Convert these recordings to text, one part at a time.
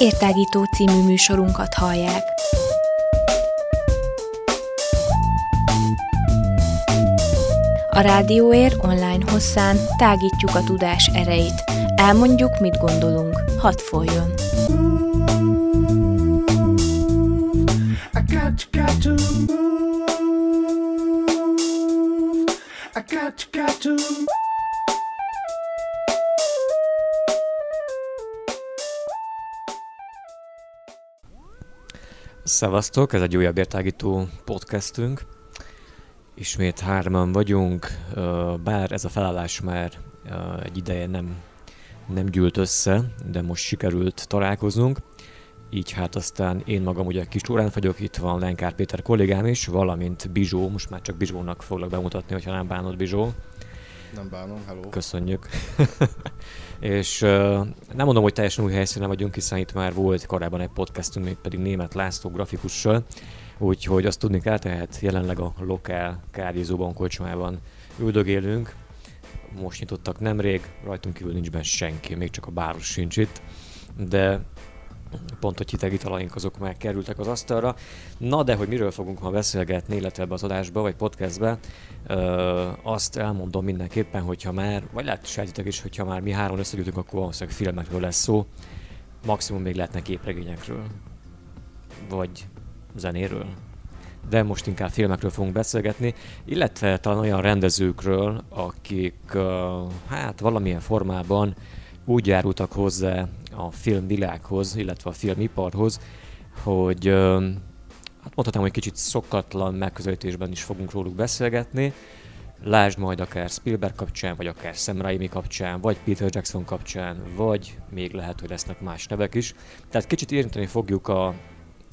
Értágító című műsorunkat hallják. A Rádióér online hosszán tágítjuk a tudás erejét. Elmondjuk, mit gondolunk. Hadd folyjon! Szevasztok, ez egy újabb értágító podcastünk. Ismét hárman vagyunk, bár ez a felállás már egy ideje nem, nem gyűlt össze, de most sikerült találkoznunk. Így hát aztán én magam ugye kis túrán vagyok, itt van Lenkár Péter kollégám is, valamint Bizsó, most már csak Bizsónak foglak bemutatni, hogyha nem bánod Bizsó. Nem bánom, hello. Köszönjük. és uh, nem mondom, hogy teljesen új helyszínen vagyunk, hiszen itt már volt korábban egy podcastunk, még pedig német László grafikussal, úgyhogy azt tudni kell, tehát jelenleg a lokál kávézóban, kocsmában üldögélünk. Most nyitottak nemrég, rajtunk kívül nincs benne senki, még csak a báros sincs itt, de pont, hogy hitegi talaink azok már kerültek az asztalra. Na de, hogy miről fogunk ma beszélgetni, illetve ebbe az adásba, vagy podcastbe, ö, azt elmondom mindenképpen, hogyha már, vagy lehet sejtitek is, hogyha már mi három összegyűjtünk, akkor valószínűleg filmekről lesz szó, maximum még lehetnek képregényekről, vagy zenéről. De most inkább filmekről fogunk beszélgetni, illetve talán olyan rendezőkről, akik uh, hát valamilyen formában úgy járultak hozzá a filmvilághoz, illetve a filmiparhoz, hogy hát mondhatnám, hogy kicsit szokatlan megközelítésben is fogunk róluk beszélgetni. Lásd majd akár Spielberg kapcsán, vagy akár Sam Raimi kapcsán, vagy Peter Jackson kapcsán, vagy még lehet, hogy lesznek más nevek is. Tehát kicsit érinteni fogjuk a,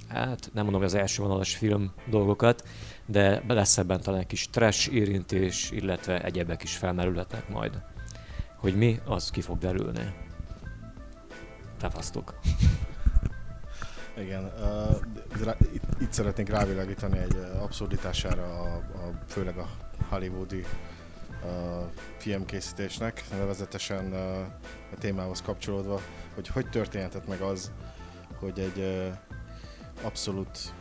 hát nem mondom, hogy az első vonalas film dolgokat, de lesz ebben talán egy kis trash érintés, illetve egyebek is felmerülhetnek majd. Hogy mi, az ki fog derülni. Tavasztok. Igen, uh, itt, itt szeretnénk rávilágítani egy abszurditására, a, a, főleg a hollywoodi uh, filmkészítésnek, nevezetesen uh, a témához kapcsolódva, hogy hogy történhetett meg az, hogy egy uh, abszolút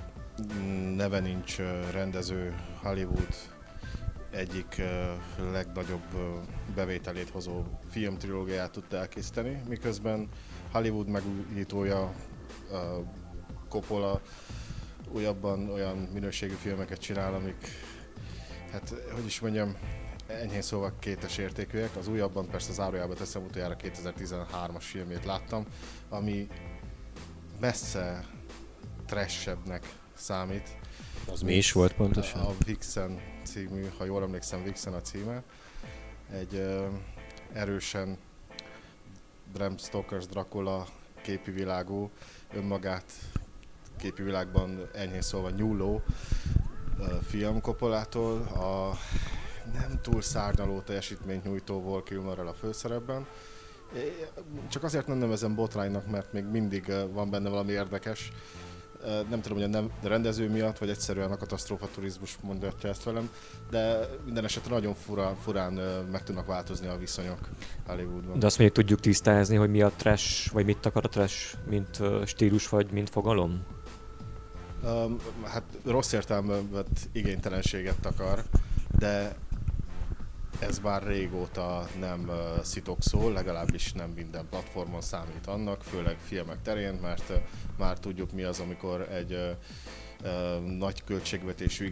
neve nincs rendező Hollywood egyik legnagyobb bevételét hozó filmtrilógiát tudta elkészíteni, miközben Hollywood megújítója Coppola újabban olyan minőségű filmeket csinál, amik, hát hogy is mondjam, enyhén szóval kétes értékűek. Az újabban persze az árujába teszem, utoljára 2013-as filmét láttam, ami messze trashebbnek számít. Az mi is volt pontosan? A Vixen című, ha jól emlékszem, Vixen a címe. Egy uh, erősen Bram Stoker's Dracula képi világú, önmagát képi világban enyhén szólva nyúló film Koppolától. A nem túl szárnyaló teljesítményt nyújtó Val Kilmerrel a főszerepben. Csak azért nem nevezem botránynak, mert még mindig van benne valami érdekes nem tudom, hogy a nem, rendező miatt, vagy egyszerűen a katasztrófa turizmus mondatja ezt velem, de minden esetre nagyon fura, furán meg tudnak változni a viszonyok Hollywoodban. De azt még tudjuk tisztázni, hogy mi a trash, vagy mit akar a trash, mint stílus, vagy mint fogalom? Um, hát rossz értelmeben igénytelenséget akar, de ez már régóta nem uh, szitokszó, legalábbis nem minden platformon számít annak, főleg filmek terén, mert uh, már tudjuk mi az, amikor egy uh, nagy költségvetésű,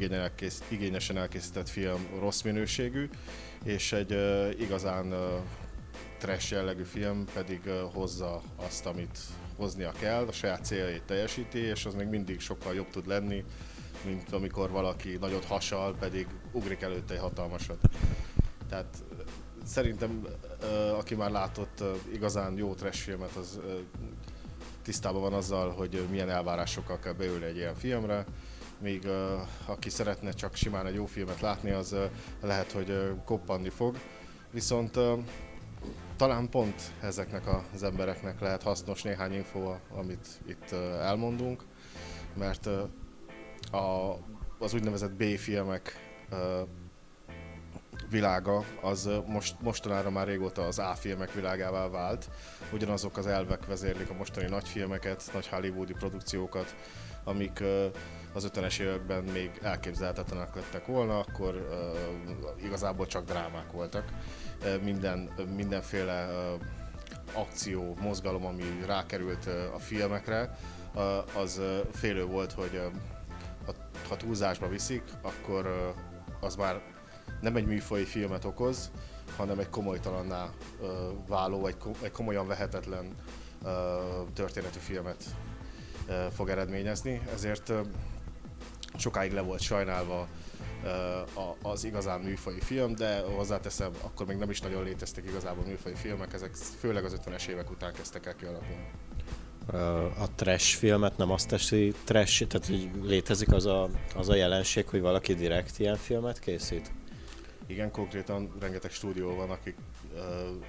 igényesen elkészített film rossz minőségű, és egy igazán trash jellegű film pedig hozza azt, amit hoznia kell, a saját céljait teljesíti, és az még mindig sokkal jobb tud lenni, mint amikor valaki nagyot hasal, pedig ugrik előtte egy hatalmasat. Tehát szerintem, aki már látott igazán jó trash filmet, az tisztában van azzal, hogy milyen elvárásokkal kell beülni egy ilyen filmre, míg aki szeretne csak simán egy jó filmet látni, az lehet, hogy koppanni fog. Viszont talán pont ezeknek az embereknek lehet hasznos néhány info, amit itt elmondunk, mert a, az úgynevezett B-filmek világa az most, mostanára már régóta az A-filmek világává vált. Ugyanazok az elvek vezérlik a mostani nagyfilmeket, nagy hollywoodi produkciókat, amik az 50-es években még elképzelhetetlenek lettek volna, akkor igazából csak drámák voltak. Minden, mindenféle akció, mozgalom, ami rákerült a filmekre, az félő volt, hogy ha, túlzásba viszik, akkor az már nem egy műfai filmet okoz, hanem egy komolytalanná uh, váló, egy, komolyan vehetetlen történetű filmet fog eredményezni. Ezért sokáig le volt sajnálva az igazán műfai film, de hozzáteszem, akkor még nem is nagyon léteztek igazából műfai filmek, ezek főleg az 50-es évek után kezdtek el kialakulni. A trash filmet nem azt teszi trash, tehát hogy létezik az a, az a jelenség, hogy valaki direkt ilyen filmet készít? Igen, konkrétan rengeteg stúdió van, akik uh,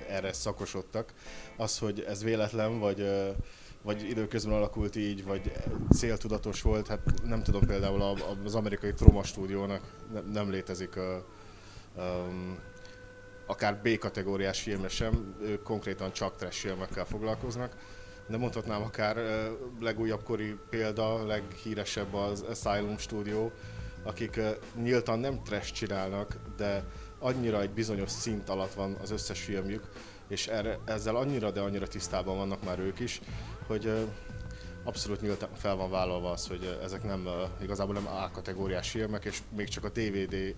erre szakosodtak. Az, hogy ez véletlen, vagy uh, vagy időközben alakult így, vagy céltudatos volt, hát nem tudom például az amerikai Troma stúdiónak nem létezik a, um, akár B-kategóriás filmre sem, ők konkrétan csak trash filmekkel foglalkoznak, de mondhatnám akár legújabb kori példa, leghíresebb az Asylum stúdió, akik nyíltan nem trash csinálnak, de annyira egy bizonyos szint alatt van az összes filmjük, és erre, ezzel annyira, de annyira tisztában vannak már ők is, hogy abszolút nyílt fel van vállalva az, hogy ezek nem igazából nem A kategóriás filmek, és még csak a DVD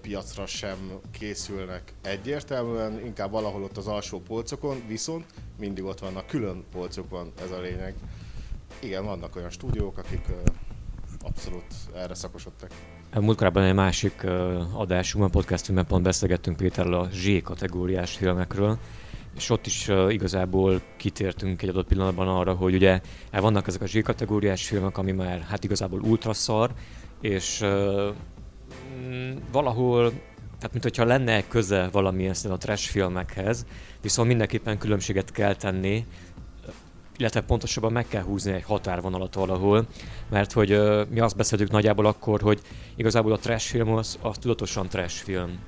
piacra sem készülnek egyértelműen, inkább valahol ott az alsó polcokon, viszont mindig ott vannak külön polcokon, ez a lényeg. Igen, vannak olyan stúdiók, akik abszolút erre szakosodtak. Múltkorában egy másik adásunkban, podcastunkban pont beszélgettünk Péterrel a Z kategóriás filmekről, és ott is igazából kitértünk egy adott pillanatban arra, hogy ugye el vannak ezek a Z-kategóriás filmek, ami már hát igazából ultraszar, és valahol, tehát mint hogyha lenne köze valamilyen a trash filmekhez, viszont mindenképpen különbséget kell tenni, illetve pontosabban meg kell húzni egy határvonalat valahol, mert hogy uh, mi azt beszéltük nagyjából akkor, hogy igazából a trash film az, az tudatosan trash film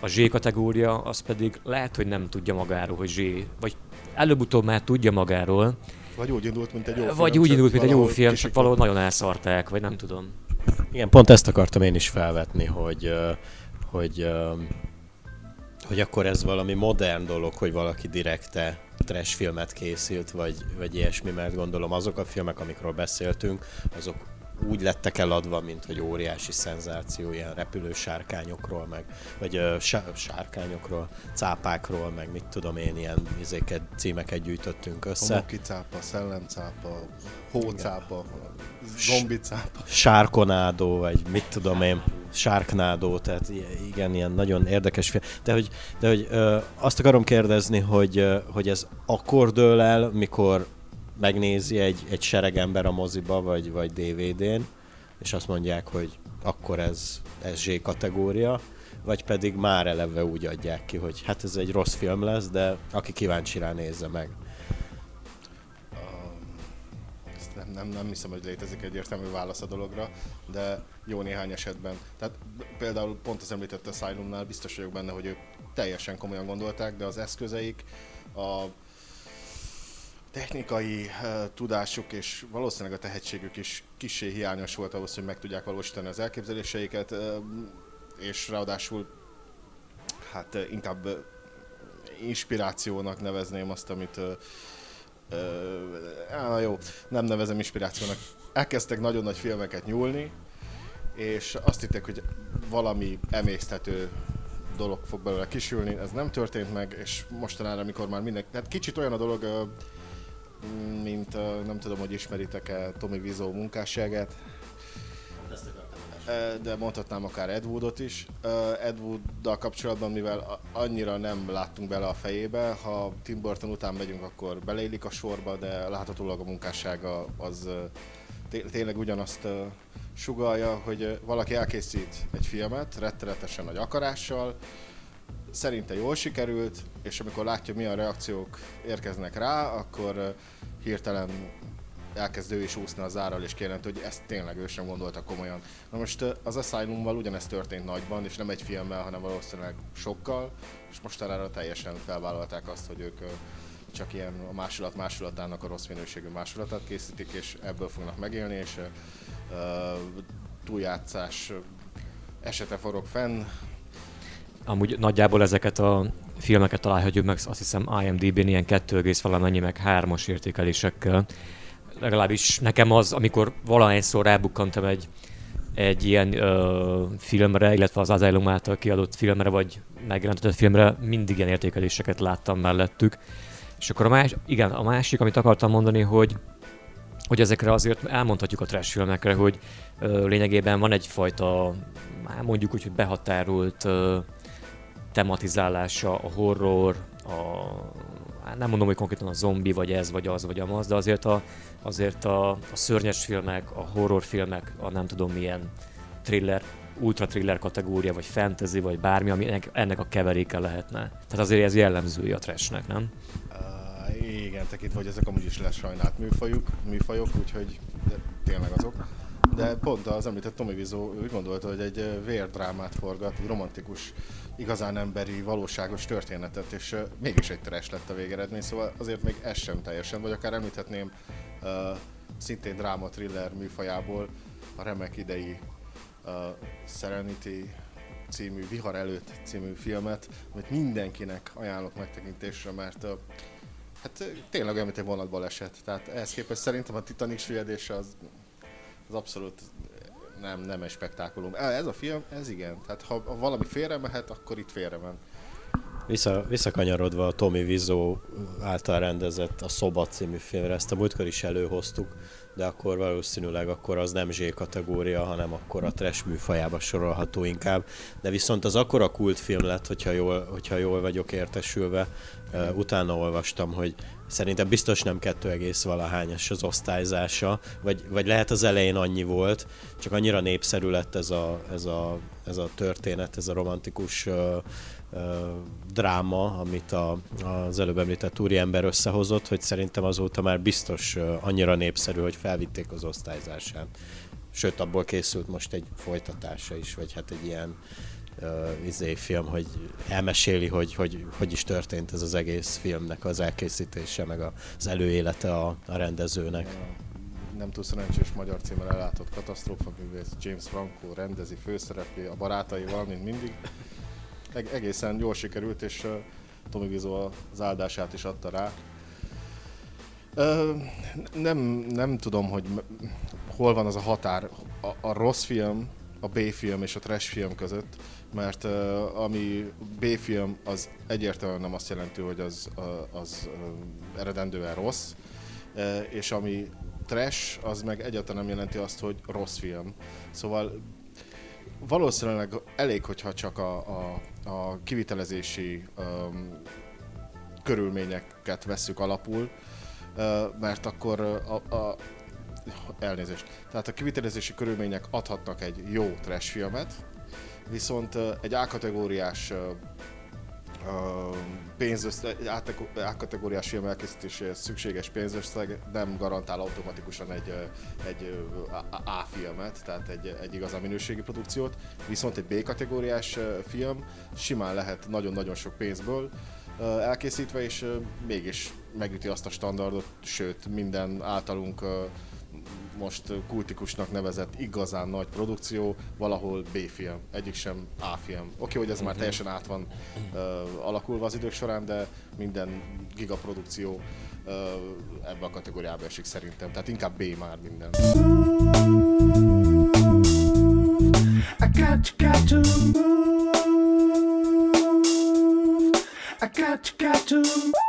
a Z kategória az pedig lehet, hogy nem tudja magáról, hogy Z, vagy előbb-utóbb már tudja magáról. Vagy úgy indult, mint egy jó film. Vagy úgy indult, mint egy jó film, csak valahol nagyon elszarták, vagy nem tudom. Igen, pont ezt akartam én is felvetni, hogy, hogy, hogy akkor ez valami modern dolog, hogy valaki direkte trash filmet készült, vagy, vagy ilyesmi, mert gondolom azok a filmek, amikről beszéltünk, azok úgy lettek eladva, mint hogy óriási szenzáció, ilyen repülő sárkányokról, meg, vagy ö, sárkányokról, cápákról, meg mit tudom én, ilyen izéket, címeket gyűjtöttünk össze. Homoki cápa, szellemcápa, hócápa, zombicápa. Sárkonádó, vagy mit tudom én, sárknádó, tehát igen, ilyen nagyon érdekes film. De hogy, de hogy ö, azt akarom kérdezni, hogy, ö, hogy ez akkor dől el, mikor megnézi egy, egy sereg ember a moziba, vagy, vagy DVD-n, és azt mondják, hogy akkor ez, ez Z kategória, vagy pedig már eleve úgy adják ki, hogy hát ez egy rossz film lesz, de aki kíváncsi rá nézze meg. Nem, nem, hiszem, hogy létezik egyértelmű válasz a dologra, de jó néhány esetben. Tehát például pont az említett Asylumnál biztos vagyok benne, hogy ők teljesen komolyan gondolták, de az eszközeik, a technikai uh, tudásuk és valószínűleg a tehetségük is kicsi hiányos volt ahhoz, hogy meg tudják valósítani az elképzeléseiket, uh, és ráadásul hát uh, inkább inspirációnak nevezném azt, amit uh, uh, jó, nem nevezem inspirációnak. Elkezdtek nagyon nagy filmeket nyúlni, és azt hitték, hogy valami emészthető dolog fog belőle kisülni, ez nem történt meg, és mostanára, amikor már minden... Tehát kicsit olyan a dolog, mint nem tudom, hogy ismeritek-e Tommy Wiseau munkásságát, de mondhatnám akár Ed Woodot is. Ed Wooddal kapcsolatban, mivel annyira nem láttunk bele a fejébe, ha Tim Burton után megyünk, akkor beleillik a sorba, de láthatólag a munkássága az tényleg ugyanazt sugalja, hogy valaki elkészít egy filmet rettenetesen nagy akarással, szerinte jól sikerült, és amikor látja, milyen reakciók érkeznek rá, akkor hirtelen elkezd ő is úszni az árral, és kijelent, hogy ezt tényleg ő sem gondolta komolyan. Na most az Asylummal ugyanezt történt nagyban, és nem egy filmmel, hanem valószínűleg sokkal, és mostanára teljesen felvállalták azt, hogy ők csak ilyen a másolat másolatának a rossz minőségű másolatát készítik, és ebből fognak megélni, és uh, túljátszás esete forog fenn. Amúgy nagyjából ezeket a filmeket találhatjuk meg, azt hiszem IMDb-n ilyen 2, valamennyi, meg 3-as értékelésekkel. Legalábbis nekem az, amikor valahányszor rábukkantam egy, egy ilyen ö, filmre, illetve az Asylum által kiadott filmre, vagy megjelentetett filmre, mindig ilyen értékeléseket láttam mellettük. És akkor a más, igen, a másik, amit akartam mondani, hogy hogy ezekre azért elmondhatjuk a trash filmekre, hogy ö, lényegében van egyfajta, mondjuk úgy, hogy behatárolt ö, tematizálása, a horror, a, hát nem mondom, hogy konkrétan a zombi, vagy ez, vagy az, vagy amaz, de azért a, azért a, a szörnyes filmek, a horrorfilmek, a nem tudom milyen thriller, ultra thriller kategória, vagy fantasy, vagy bármi, ami ennek, ennek a keveréke lehetne. Tehát azért ez jellemzője a trashnek, nem? Uh, igen, tekintve, hogy ezek amúgy is lesajnált műfajuk, műfajok, úgyhogy tényleg azok. De pont az említett Tomi Vizó úgy gondolta, hogy egy vérdrámát forgat, egy romantikus igazán emberi, valóságos történetet, és mégis egy teres lett a végeredmény, szóval azért még ez sem teljesen, vagy akár említhetném szintén dráma thriller műfajából a remek idei Serenity című, Vihar előtt című filmet, amit mindenkinek ajánlok megtekintésre, mert hát tényleg olyan, mint egy vonatbaleset. Tehát ehhez képest szerintem a Titanic süllyedése az, az abszolút nem, nem egy spektákulum. Ez a film, ez igen. Tehát ha, valami félre mehet, akkor itt félre van. Vissza, visszakanyarodva a Tommy Wiseau által rendezett a Szoba című filmre, ezt a múltkor is előhoztuk, de akkor valószínűleg akkor az nem Z kategória, hanem akkor a trash műfajába sorolható inkább. De viszont az akkora kultfilm lett, hogyha jól, hogyha jól vagyok értesülve, utána olvastam, hogy Szerintem biztos nem kettő egész valahányas az osztályzása, vagy, vagy lehet az elején annyi volt, csak annyira népszerű lett ez a, ez a, ez a történet, ez a romantikus uh, dráma, amit a, az előbb említett úriember összehozott, hogy szerintem azóta már biztos annyira népszerű, hogy felvitték az osztályzásán. Sőt, abból készült most egy folytatása is, vagy hát egy ilyen izé film, hogy elmeséli, hogy, hogy hogy is történt ez az egész filmnek az elkészítése, meg az előélete a, a rendezőnek. Nem túl szerencsés magyar címmel ellátott katasztrófa művész James Franco rendezi főszereplé a barátaival, mint mindig. Eg- egészen jól sikerült, és Tomi Vizó az áldását is adta rá. Nem, nem tudom, hogy hol van az a határ a, a rossz film, a B-film és a trash film között mert ami B-film, az egyértelműen nem azt jelenti, hogy az, az eredendően rossz, és ami trash, az meg egyáltalán nem jelenti azt, hogy rossz film. Szóval valószínűleg elég, hogyha csak a, a, a kivitelezési um, körülményeket vesszük alapul, uh, mert akkor a, a elnézést. Tehát a kivitelezési körülmények adhatnak egy jó trash filmet, viszont egy A-kategóriás pénzösszeg, egy A-kategóriás film elkészítéséhez szükséges pénzösszeg nem garantál automatikusan egy, egy A-filmet, tehát egy, egy igazán minőségi produkciót, viszont egy B-kategóriás film simán lehet nagyon-nagyon sok pénzből elkészítve, és mégis megüti azt a standardot, sőt minden általunk most kultikusnak nevezett igazán nagy produkció, valahol B-film, egyik sem A-film. Oké, hogy ez már mhm. teljesen át van uh, alakulva az idők során, de minden gigaprodukció uh, ebbe a kategóriába esik szerintem. Tehát inkább B már minden. I got, got to move. I got, got to move.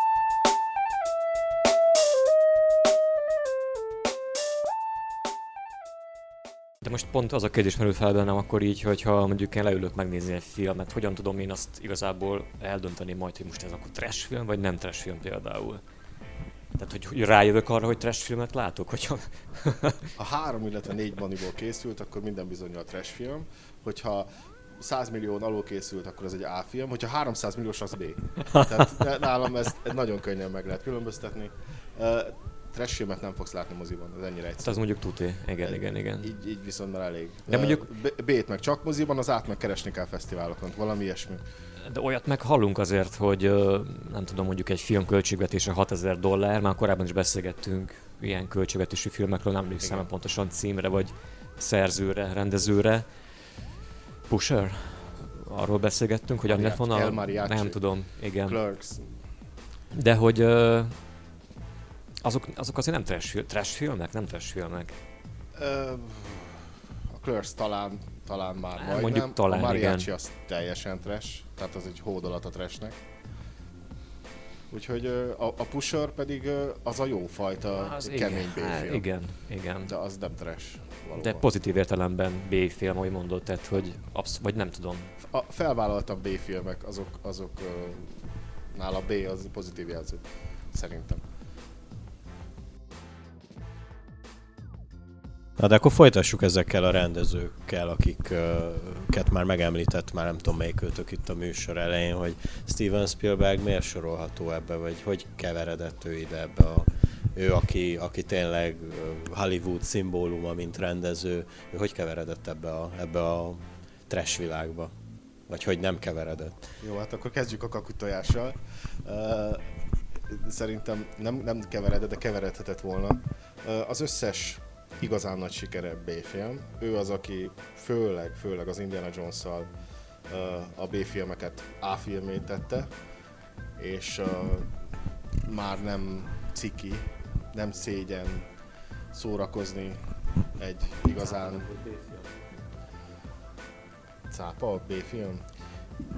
De most pont az a kérdés merül fel bennem akkor így, hogyha mondjuk én leülök megnézni egy filmet, hogyan tudom én azt igazából eldönteni majd, hogy most ez akkor trash film, vagy nem trash film például. Tehát, hogy, rájövök arra, hogy trash filmet látok, hogyha... ha három, illetve négy maniból készült, akkor minden bizonyal trash film. Hogyha 100 millió alól készült, akkor ez egy A film, hogyha 300 milliós, az B. Tehát nálam ezt nagyon könnyen meg lehet különböztetni trash filmet nem fogsz látni moziban, ez ennyire Hát egyszerű. az mondjuk tuti. Igen, igen, igen. Így, így viszont már elég. De mondjuk- B-t meg csak moziban, az át meg keresni kell fesztiválokon, valami ilyesmi. De olyat meg hallunk azért, hogy nem tudom, mondjuk egy film költségvetése 6000 dollár, már korábban is beszélgettünk ilyen költségvetésű filmekről, nem emlékszem pontosan címre, vagy szerzőre, rendezőre. Pusher? Arról beszélgettünk, hogy annak van a... Nem tudom, igen. Clerks. De hogy azok, azok azért nem trash, trash filmek, nem trash filmek. Ö, a Clerks talán, talán már Hát, majdnem. mondjuk talán, a Mariachi igen. az teljesen trash, tehát az egy hódolat a trashnek. Úgyhogy a, a Pusher pedig az a jó fajta Az kemény igen, B-film. igen, igen. De az nem trash. Valóban. De pozitív értelemben B-film, ahogy mondod, tehát hogy absz- vagy nem tudom. a felvállaltabb B-filmek, azok, azok nála B az pozitív jelző. Szerintem. Na de akkor folytassuk ezekkel a rendezőkkel, akiket már megemlített, már nem tudom melyik őtök itt a műsor elején, hogy Steven Spielberg miért sorolható ebbe, vagy hogy keveredett ő ide ebbe a ő, aki, aki tényleg Hollywood szimbóluma, mint rendező, ő hogy keveredett ebbe a, ebbe a trash világba? Vagy hogy nem keveredett? Jó, hát akkor kezdjük a kakutojással. Uh, szerintem nem, nem keveredett, de keveredhetett volna. Uh, az összes igazán nagy sikere B-film. Ő az, aki főleg, főleg az Indiana Jones-szal uh, a B-filmeket A-filmé tette, és uh, már nem ciki, nem szégyen szórakozni egy igazán cápa, B-film.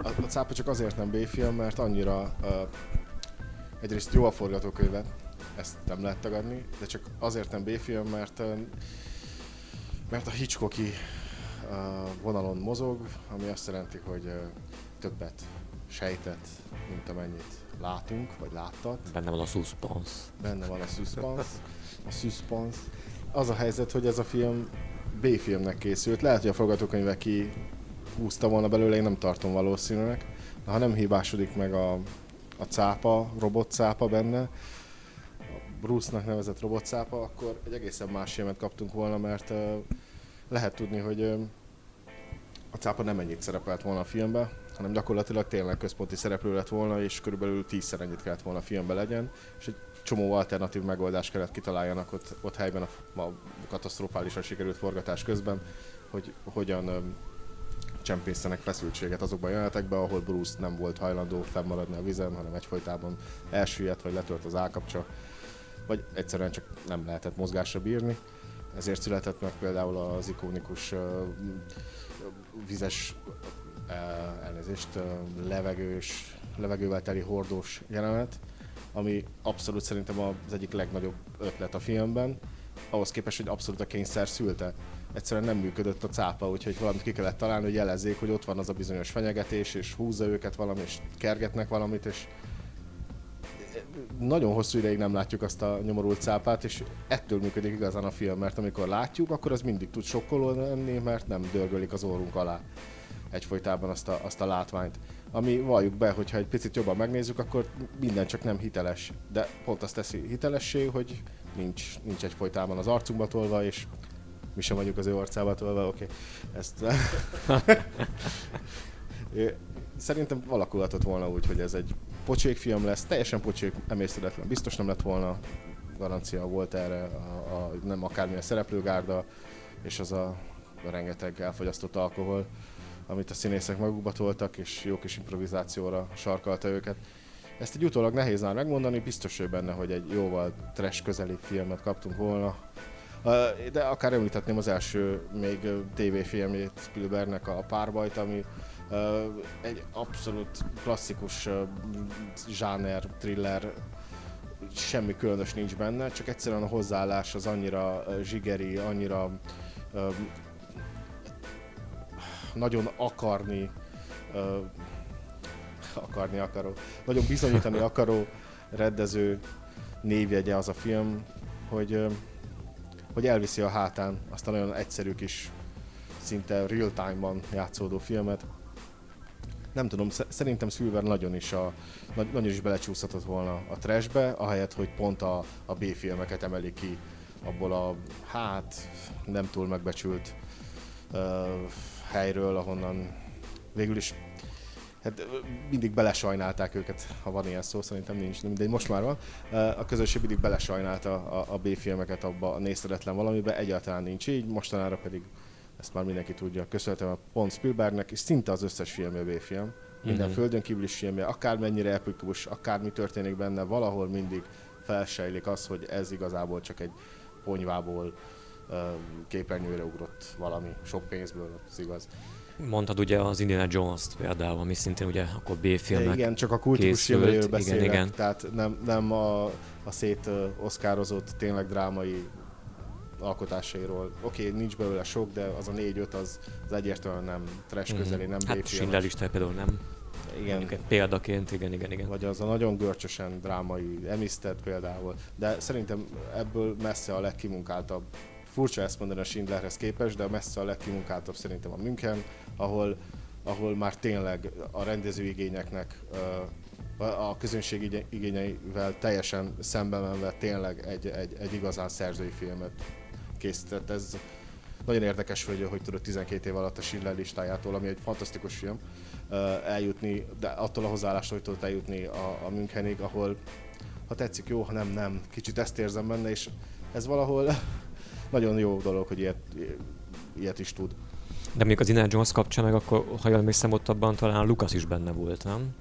A, a cápa csak azért nem B-film, mert annyira uh, egyrészt jó a forgatókönyve, ezt nem lehet tagadni, de csak azért nem B-film, mert mert a Hitchcocki vonalon mozog, ami azt jelenti, hogy többet sejtett, mint amennyit látunk, vagy láttat. Benne van a suspense. Benne van a suspense. A suspense. Az a helyzet, hogy ez a film B-filmnek készült. Lehet, hogy a forgatókönyve ki húzta volna belőle, én nem tartom valószínűnek. De ha nem hibásodik meg a, a cápa, robot cápa benne, Bruce-nak nevezett robot cápa, akkor egy egészen más filmet kaptunk volna, mert lehet tudni, hogy a cápa nem ennyit szerepelt volna a filmben, hanem gyakorlatilag tényleg központi szereplő lett volna, és körülbelül tízszer ennyit kellett volna a filmben legyen, és egy csomó alternatív megoldást kellett kitaláljanak ott, ott helyben a, a katasztrofálisan sikerült forgatás közben, hogy hogyan öm, csempészenek feszültséget azokban a jelenetekben, ahol Bruce nem volt hajlandó fennmaradni a vizen, hanem egyfolytában elsüllyedt, vagy letört az állkapcsa, vagy egyszerűen csak nem lehetett mozgásra bírni. Ezért született meg például az ikonikus ö, vizes ö, elnézést, ö, levegős, levegővel teli hordós jelenet, ami abszolút szerintem az egyik legnagyobb ötlet a filmben, ahhoz képest, hogy abszolút a kényszer szülte. Egyszerűen nem működött a cápa, úgyhogy valamit ki kellett találni, hogy jelezzék, hogy ott van az a bizonyos fenyegetés, és húzza őket valami, és kergetnek valamit, és nagyon hosszú ideig nem látjuk azt a nyomorult cápát, és ettől működik igazán a film, mert amikor látjuk, akkor az mindig tud sokkoló lenni, mert nem dörgölik az orrunk alá egyfolytában azt a, azt a látványt. Ami valljuk be, hogyha egy picit jobban megnézzük, akkor minden csak nem hiteles. De pont azt teszi hitelessé, hogy nincs, nincs egyfolytában az arcunkba tolva, és mi sem vagyunk az ő arcába tolva, oké. Okay. Ezt... Szerintem alakulhatott volna úgy, hogy ez egy pocsék film lesz, teljesen pocsék, emésztődetlen. Biztos nem lett volna garancia volt erre, a, a, nem akármilyen szereplőgárda, és az a rengeteg elfogyasztott alkohol, amit a színészek magukba toltak, és jó kis improvizációra sarkalta őket. Ezt egy utólag nehéz már megmondani, biztos hogy benne, hogy egy jóval trash közeli filmet kaptunk volna. De akár említhetném az első még tévéfilmjét Spielbergnek a Párbajt, ami egy abszolút klasszikus zsáner, thriller, semmi különös nincs benne, csak egyszerűen a hozzáállás az annyira zsigeri, annyira nagyon akarni, akarni akaró, nagyon bizonyítani akaró rendező névjegye az a film, hogy, hogy elviszi a hátán azt a nagyon egyszerű kis, szinte real time-ban játszódó filmet. Nem tudom, szerintem Spielberg nagyon is, a, nagyon is belecsúszhatott volna a trashbe, ahelyett, hogy pont a, a B-filmeket emeli ki abból a, hát, nem túl megbecsült uh, helyről, ahonnan végül is hát mindig belesajnálták őket, ha van ilyen szó, szerintem nincs, de most már van. A közösség mindig belesajnálta a, a B-filmeket abba a nézhetetlen valamibe, egyáltalán nincs így, mostanára pedig ezt már mindenki tudja. Köszönhetem a pont Spielbergnek, és szinte az összes filmje B-film. Minden mm-hmm. földön kívüli filmje, akármennyire epikus, akármi történik benne, valahol mindig felsejlik az, hogy ez igazából csak egy ponyvából képernyőre ugrott valami, sok pénzből, az igaz. Mondtad ugye az Indiana Jones-t például, ami szintén ugye akkor B-filmek Igen, csak a kultikus filmről beszélek, igen, igen. tehát nem, nem a, a szét oszkározott tényleg drámai alkotásairól. Oké, okay, nincs belőle sok, de az a négy-öt az, az egyértelműen nem trash mhm. közeli, nem hát B-filmes. Schindler lista például nem. Igen. Példaként, igen, igen, igen. Vagy az a nagyon görcsösen drámai emisztett például. De szerintem ebből messze a legkimunkáltabb furcsa ezt mondani a Schindlerhez képest, de messze a legkimunkáltabb szerintem a München, ahol, ahol már tényleg a rendező igényeknek a közönség igényeivel teljesen szembe menve tényleg egy, egy, egy igazán szerzői filmet készített. Ez nagyon érdekes, hogy, hogy tudod 12 év alatt a Schindler listájától, ami egy fantasztikus film, eljutni, de attól a hozzáállástól, hogy tudott eljutni a, a Münchenig, ahol ha tetszik, jó, ha nem, nem. Kicsit ezt érzem benne, és ez valahol nagyon jó dolog, hogy ilyet, ilyet is tud. De még az Indiana Jones kapcsán meg akkor, ha jól emlékszem, ott abban talán Lucas is benne volt, nem?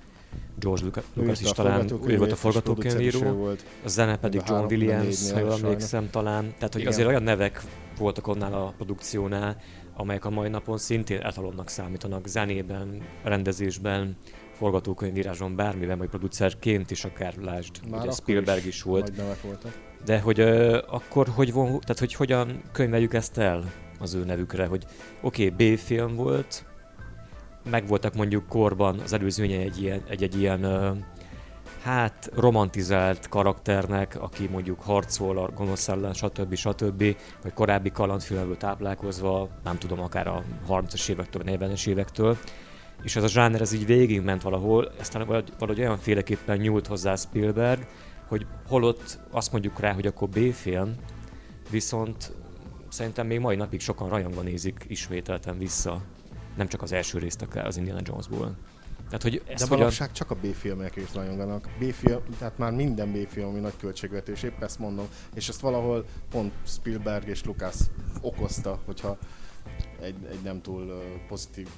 George Lucas, Lucas is talán, ő volt a forgatókönyvíró, a zene pedig John Williams, ha jól emlékszem talán. Tehát, hogy Igen. azért olyan nevek voltak onnál a produkciónál, amelyek a mai napon szintén etalonnak számítanak zenében, rendezésben, forgatókönyvírásban, bármiben, vagy producerként is akár lásd, Már ugye Spielberg is, is volt. De hogy uh, akkor hogy, von, tehát, hogy hogyan könyveljük ezt el az ő nevükre, hogy oké, okay, B-film volt, meg voltak mondjuk korban az előzménye egy ilyen, egy, egy ilyen hát romantizált karakternek, aki mondjuk harcol a gonosz ellen, stb. stb. vagy korábbi kalandfilmből táplálkozva, nem tudom, akár a 30-as évektől, 40-es évektől, és ez a zsáner ez így végigment valahol, aztán valahogy, valahogy olyan féleképpen nyúlt hozzá Spielberg, hogy holott azt mondjuk rá, hogy akkor B-film, viszont szerintem még mai napig sokan rajongva nézik ismételten vissza, nem csak az első részt akár az Indiana Jonesból. Tehát, hogy ezt De manapság a... csak a B-filmek is rajonganak. B-film, tehát már minden B-film, ami nagy költségvetés, épp ezt mondom. És ezt valahol pont Spielberg és Lucas okozta, hogyha egy, egy nem túl pozitív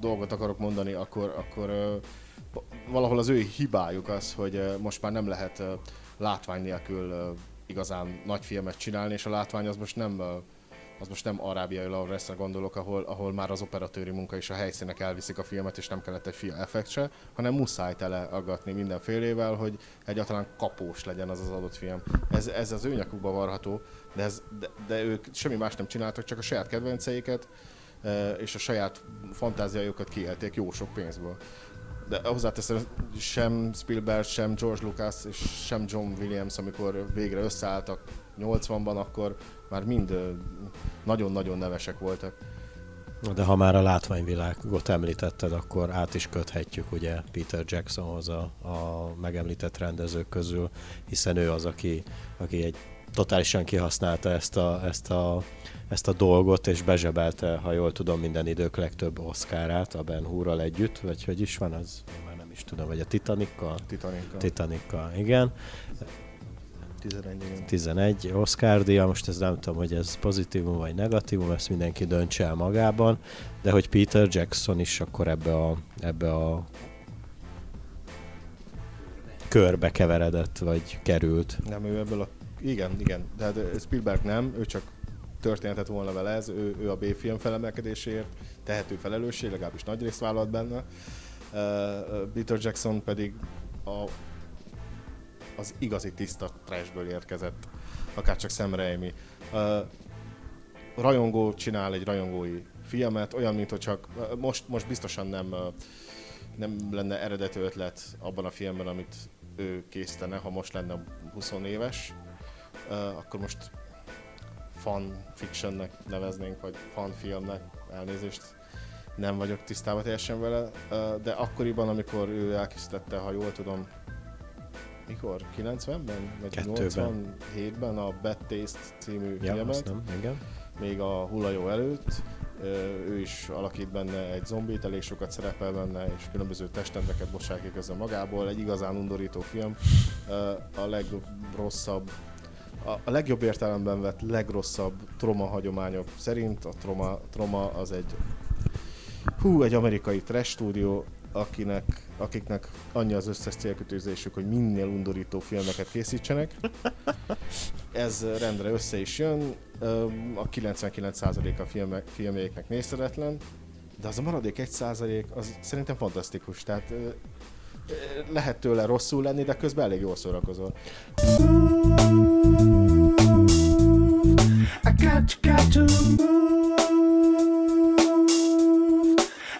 dolgot akarok mondani, akkor, akkor valahol az ő hibájuk az, hogy most már nem lehet látvány nélkül igazán nagy filmet csinálni, és a látvány az most nem az most nem arábiai Lawrence-re gondolok, ahol, ahol már az operatőri munka és a helyszínek elviszik a filmet, és nem kellett egy film effekt se, hanem muszáj teleaggatni mindenfélével, hogy egyáltalán kapós legyen az az adott film. Ez, ez az ő nyakukba varható, de, ez, de, de ők semmi más nem csináltak, csak a saját kedvenceiket e, és a saját fantáziájukat kielték jó sok pénzből. De hozzáteszem, sem Spielberg, sem George Lucas és sem John Williams, amikor végre összeálltak 80-ban, akkor már mind nagyon-nagyon nevesek voltak. De ha már a látványvilágot említetted, akkor át is köthetjük ugye Peter Jacksonhoz a, a megemlített rendezők közül, hiszen ő az, aki, aki egy totálisan kihasználta ezt a, ezt a, ezt a dolgot, és bezsebelte, ha jól tudom, minden idők legtöbb oszkárát a Ben Hurral együtt, vagy hogy is van, az én már nem is tudom, vagy a Titanikkal? Titanikkal. Titanikkal, igen. 11, igen. 11 Oscar díja, most ez nem tudom, hogy ez pozitívum vagy negatívum, ezt mindenki döntse el magában, de hogy Peter Jackson is akkor ebbe a, ebbe a körbe keveredett, vagy került. Nem, ő ebből a... Igen, igen, de hát Spielberg nem, ő csak történetet volna vele ez, ő, ő a B-film felemelkedéséért tehető felelősség, legalábbis nagy részt vállalt benne. Uh, Peter Jackson pedig a az igazi tiszta trashből érkezett, akár csak Sam Raimi. Uh, rajongó csinál egy rajongói filmet, olyan, mint hogy csak most, most biztosan nem, nem lenne eredető ötlet abban a filmben, amit ő készítene, ha most lenne 20 éves, uh, akkor most fan fictionnek neveznénk, vagy fan filmnek, elnézést nem vagyok tisztában teljesen vele, de akkoriban, amikor ő elkészítette, ha jól tudom, mikor? 90-ben? Vagy 87-ben a Bad Taste című ja, filmet. Nem, igen. Még a hullajó előtt. Ő is alakít benne egy zombit, elég sokat szerepel benne, és különböző testendeket bocsákik ezzel magából. Egy igazán undorító film. A legrosszabb a, a legjobb értelemben vett legrosszabb troma hagyományok szerint a troma, troma az egy hú, egy amerikai trash stúdió, akinek, akiknek annyi az összes célkötőzésük, hogy minél undorító filmeket készítsenek. Ez rendre össze is jön, a 99% a filmek, filmjeiknek nézhetetlen, de az a maradék 1% az szerintem fantasztikus, tehát lehet tőle rosszul lenni, de közben elég jól szórakozol. I got, got to move.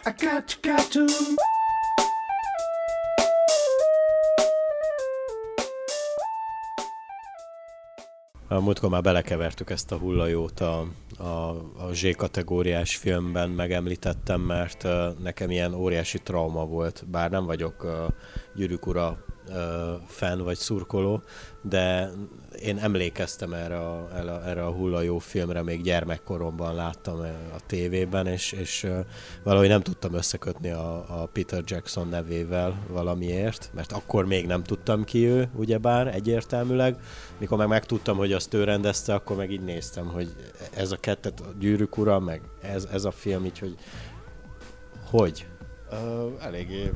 I got, got to move. Múltkor már belekevertük ezt a hullajót a, a, a Z kategóriás filmben, megemlítettem, mert nekem ilyen óriási trauma volt, bár nem vagyok gyűrűk ura fan vagy szurkoló, de én emlékeztem erre a, erre a hullajó filmre, még gyermekkoromban láttam a tévében, és, és valahogy nem tudtam összekötni a, a Peter Jackson nevével valamiért, mert akkor még nem tudtam ki ő, ugyebár egyértelműleg. Mikor meg megtudtam, hogy azt ő rendezte, akkor meg így néztem, hogy ez a kettet, a gyűrűk ura, meg ez, ez a film, így, hogy hogy? Uh, eléggé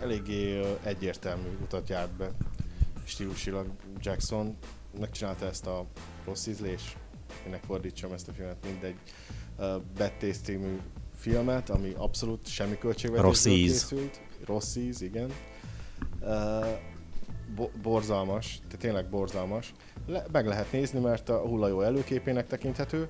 eléggé egyértelmű utat járt be stílusilag Jackson. Megcsinálta ezt a rossz ízlés, ennek fordítsam ezt a filmet, mindegy uh, Taste című filmet, ami abszolút semmi költségvetésből készült. Rossz íz, igen. Uh, bo- borzalmas, tehát tényleg borzalmas. Le- meg lehet nézni, mert a hullajó előképének tekinthető,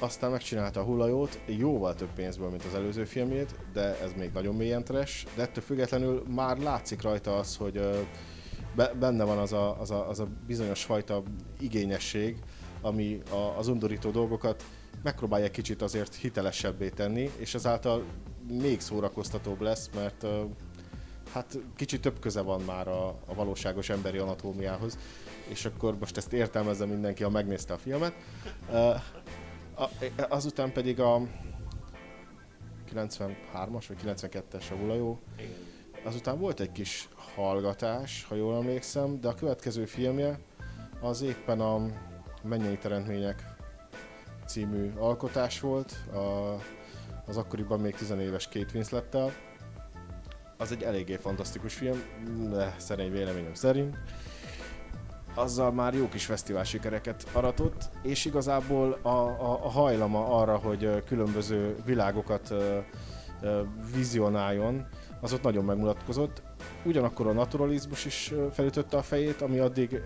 aztán megcsinálta a hullajót, jóval több pénzből, mint az előző filmjét, de ez még nagyon mélyen trash, de ettől függetlenül már látszik rajta az, hogy benne van az a, az a, az a bizonyos fajta igényesség, ami a, az undorító dolgokat megpróbálja kicsit azért hitelesebbé tenni, és ezáltal még szórakoztatóbb lesz, mert hát kicsit több köze van már a, a valóságos emberi anatómiához, és akkor most ezt értelmezze mindenki, ha megnézte a filmet azután pedig a 93-as vagy 92-es a Vulajó. Azután volt egy kis hallgatás, ha jól emlékszem, de a következő filmje az éppen a Mennyei Teremtmények című alkotás volt, a, az akkoriban még tizenéves Kate Winslettel. Az egy eléggé fantasztikus film, de szerény véleményem szerint azzal már jó kis fesztivál sikereket aratott, és igazából a, a, a hajlama arra, hogy különböző világokat vizionáljon, az ott nagyon megmutatkozott. Ugyanakkor a naturalizmus is felütötte a fejét, ami addig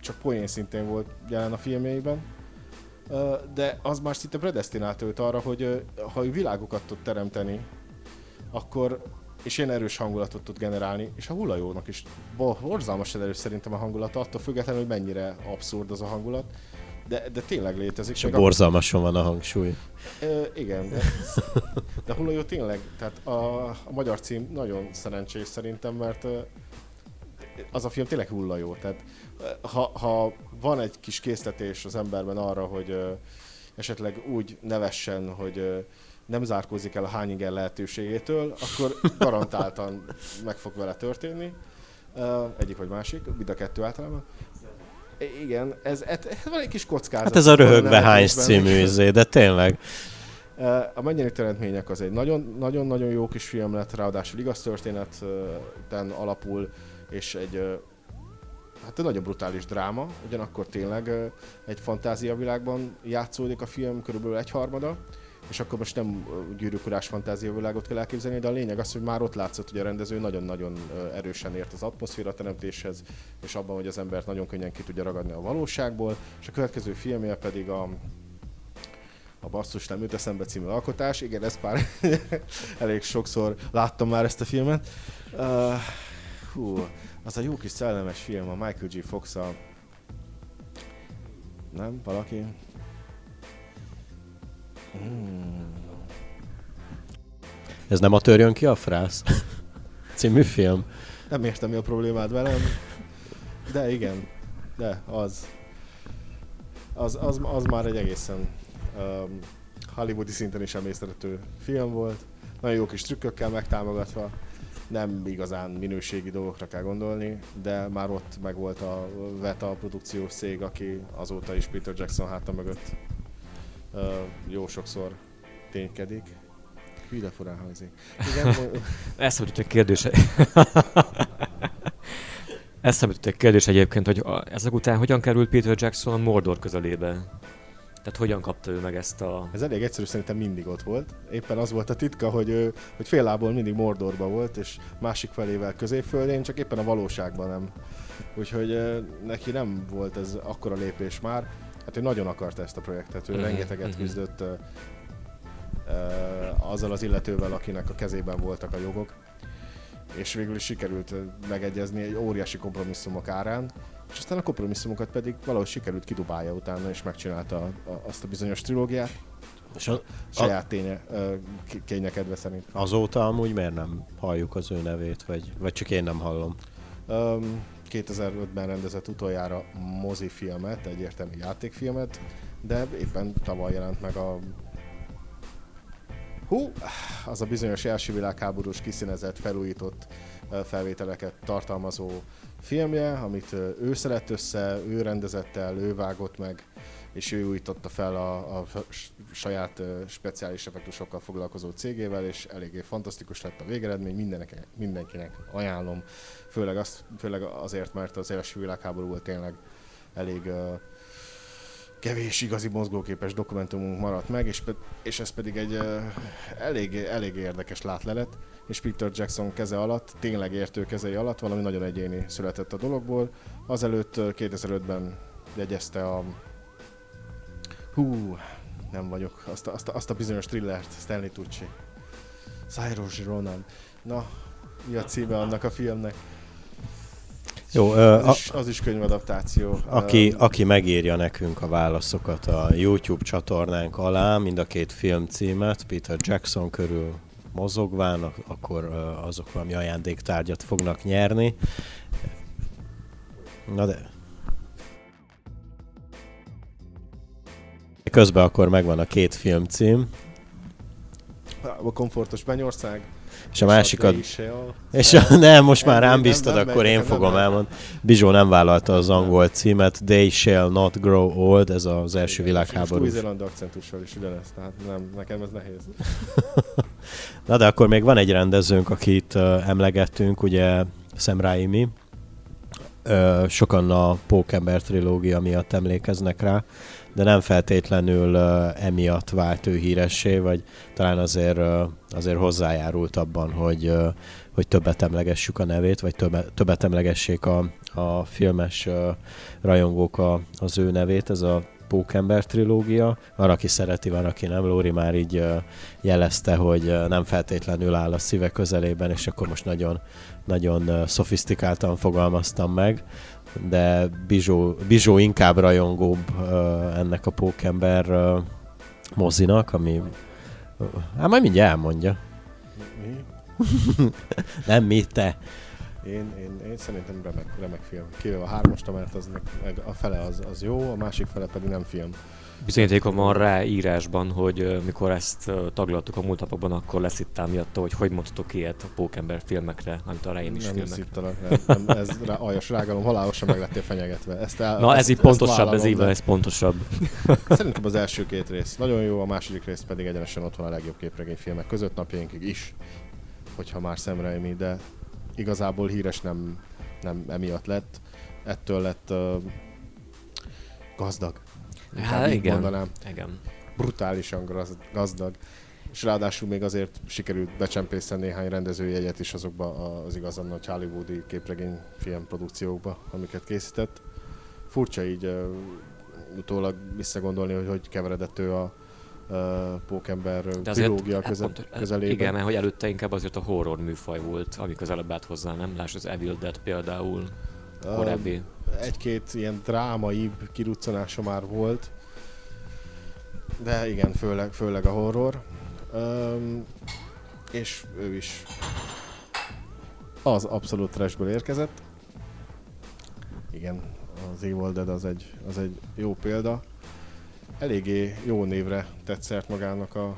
csak poén szintén volt jelen a filmjeiben. De az már szinte predestinált őt arra, hogy ha ő világokat tud teremteni, akkor és ilyen erős hangulatot tud generálni, és a hullajónak is borzalmasan erős szerintem a hangulata, attól függetlenül, hogy mennyire abszurd az a hangulat, de, de tényleg létezik. És a borzalmason van a hangsúly. E, igen, de, de a hullajó tényleg, tehát a, a magyar cím nagyon szerencsés szerintem, mert az a film tényleg hullajó, tehát ha, ha van egy kis késztetés az emberben arra, hogy esetleg úgy nevessen, hogy nem zárkózik el a hányinger lehetőségétől, akkor garantáltan meg fog vele történni. Egyik vagy másik, mind a kettő általában. Igen, ez, ez, ez van egy kis kockázat. Hát ez a röhögve hány című izé, de tényleg. A Mennyeni Teremtmények az egy nagyon-nagyon jó kis film lett, ráadásul igaz történeten alapul, és egy hát egy nagyon brutális dráma, ugyanakkor tényleg egy fantáziavilágban játszódik a film körülbelül egy harmada és akkor most nem gyűrűkurás fantáziavilágot kell elképzelni, de a lényeg az, hogy már ott látszott, hogy a rendező nagyon-nagyon erősen ért az atmoszféra teremtéshez, és abban, hogy az embert nagyon könnyen ki tudja ragadni a valóságból, és a következő filmje pedig a a Basszus nem jut eszembe című alkotás. Igen, ezt már elég sokszor láttam már ezt a filmet. Uh, hú, az a jó kis szellemes film, a Michael G. fox -a... Nem? Valaki? Ez nem a Törjön ki a frász című film? Nem értem, mi a problémád velem. De igen, de az. Az, az, az már egy egészen um, hollywoodi szinten is emésztető film volt. Nagyon jó kis trükkökkel megtámogatva. Nem igazán minőségi dolgokra kell gondolni, de már ott megvolt a VETA produkciós cég, aki azóta is Peter Jackson háta mögött jó sokszor ténykedik. Hűde furán hangzik. Igen, Eszembe egy kérdés. Eszembe egy kérdés egyébként, hogy ezek után hogyan került Peter Jackson a Mordor közelébe? Tehát hogyan kapta ő meg ezt a... Ez elég egyszerű, szerintem mindig ott volt. Éppen az volt a titka, hogy, ő, hogy fél lából mindig Mordorba volt, és másik felével középföldén, csak éppen a valóságban nem. Úgyhogy neki nem volt ez akkora lépés már. Hát ő nagyon akarta ezt a projektet, ő uh-huh, rengeteget uh-huh. küzdött uh, uh, azzal az illetővel, akinek a kezében voltak a jogok és végül is sikerült megegyezni egy óriási kompromisszumok árán, és aztán a kompromisszumokat pedig valahogy sikerült kidubálja utána, és megcsinálta a, a, azt a bizonyos trilógiát. És a, saját a, ténye, kényekedve szerint. Azóta amúgy miért nem halljuk az ő nevét, vagy, vagy csak én nem hallom? Um, 2005-ben rendezett utoljára mozifilmet, egyértelmű játékfilmet, de éppen tavaly jelent meg a Hú, az a bizonyos első világháborús kiszínezett, felújított felvételeket tartalmazó filmje, amit ő szedett össze, ő rendezett el, ő vágott meg, és ő újította fel a, a saját speciális effektusokkal foglalkozó cégével, és eléggé fantasztikus lett a végeredmény, mindenkinek, mindenkinek ajánlom, főleg, azt, főleg azért, mert az első világháború volt tényleg elég uh, kevés igazi mozgóképes dokumentumunk maradt meg, és, és ez pedig egy uh, elég, elég érdekes látlelet, és Peter Jackson keze alatt, tényleg értő kezei alatt valami nagyon egyéni született a dologból. Azelőtt 2005-ben jegyezte a... Hú, nem vagyok, azt a, azt a, azt a bizonyos thrillert, Stanley Tucci. Cyrus Ronan. Na, mi a címe annak a filmnek? Jó, az, a, is, az is könyvadaptáció. Aki, aki megírja nekünk a válaszokat a YouTube csatornánk alá, mind a két film címet, Peter Jackson körül mozogván, akkor azok valami ajándéktárgyat fognak nyerni. Na de... Közben akkor megvan a két film cím. A komfortos Mennyország, és a másikat... És a, nem, most már rám bíztad, akkor én fogom elmondani. Bizsó nem vállalta az angol címet, They Shall Not Grow Old, ez az első világháború. És új akcentussal is ugyanez, tehát nem, nekem ez nehéz. Na de akkor még van egy rendezőnk, akit uh, emlegettünk, ugye Sam Raimi. Sokan a Pókember trilógia miatt emlékeznek rá de nem feltétlenül uh, emiatt vált ő híressé, vagy talán azért, azért hozzájárult abban, hogy, hogy többet emlegessük a nevét, vagy többet, többet emlegessék a, a filmes rajongók a, az ő nevét, ez a Pókember trilógia. Van, aki szereti, van, aki nem. Lóri már így jelezte, hogy nem feltétlenül áll a szíve közelében, és akkor most nagyon, nagyon szofisztikáltan fogalmaztam meg de Bizsó, Bizsó inkább rajongóbb ennek a pókember mozinak, ami... Hát majd mindjárt elmondja. Mi? Nem mi, te. Én, én, én szerintem remek, remek film. Kivéve a hármasta, mert az, a fele az, az jó, a másik fele pedig nem film. Bizonyítékom van rá írásban, hogy mikor ezt taglaltuk a múlt napokban, akkor lesz itt miatt, hogy hogy mondhatok ilyet a Pókember filmekre, amit a is nem filmek. Nem, nem, ez rá, aljas rágalom, halálosan meg lettél fenyegetve. Ezt el, Na ezt, ez így pontosabb, ez így ez pontosabb. Szerintem az első két rész nagyon jó, a második rész pedig egyenesen ott van a legjobb képregényfilmek között napjainkig is, hogyha már szemreimi, de igazából híres nem, nem emiatt lett. Ettől lett uh, gazdag Hát igen. mondanám. igen. Brutálisan gazdag. És ráadásul még azért sikerült becsempészni néhány rendezőjegyet is azokba az igazán nagy hollywoodi képregény filmprodukciókba, amiket készített. Furcsa így uh, utólag visszagondolni, hogy hogy keveredett ő a uh, Pókember trilógia közel, közelében. Igen, mert hogy előtte inkább azért a horror műfaj volt, ami közelebb állt hozzá, nem? Láss az Evil Dead például korábbi egy-két ilyen drámaibb kiruccanása már volt, de igen, főleg, főleg a horror. Um, és ő is az abszolút trashből érkezett. Igen, az Evil Dead az egy, az egy jó példa. Eléggé jó névre tett szert magának a,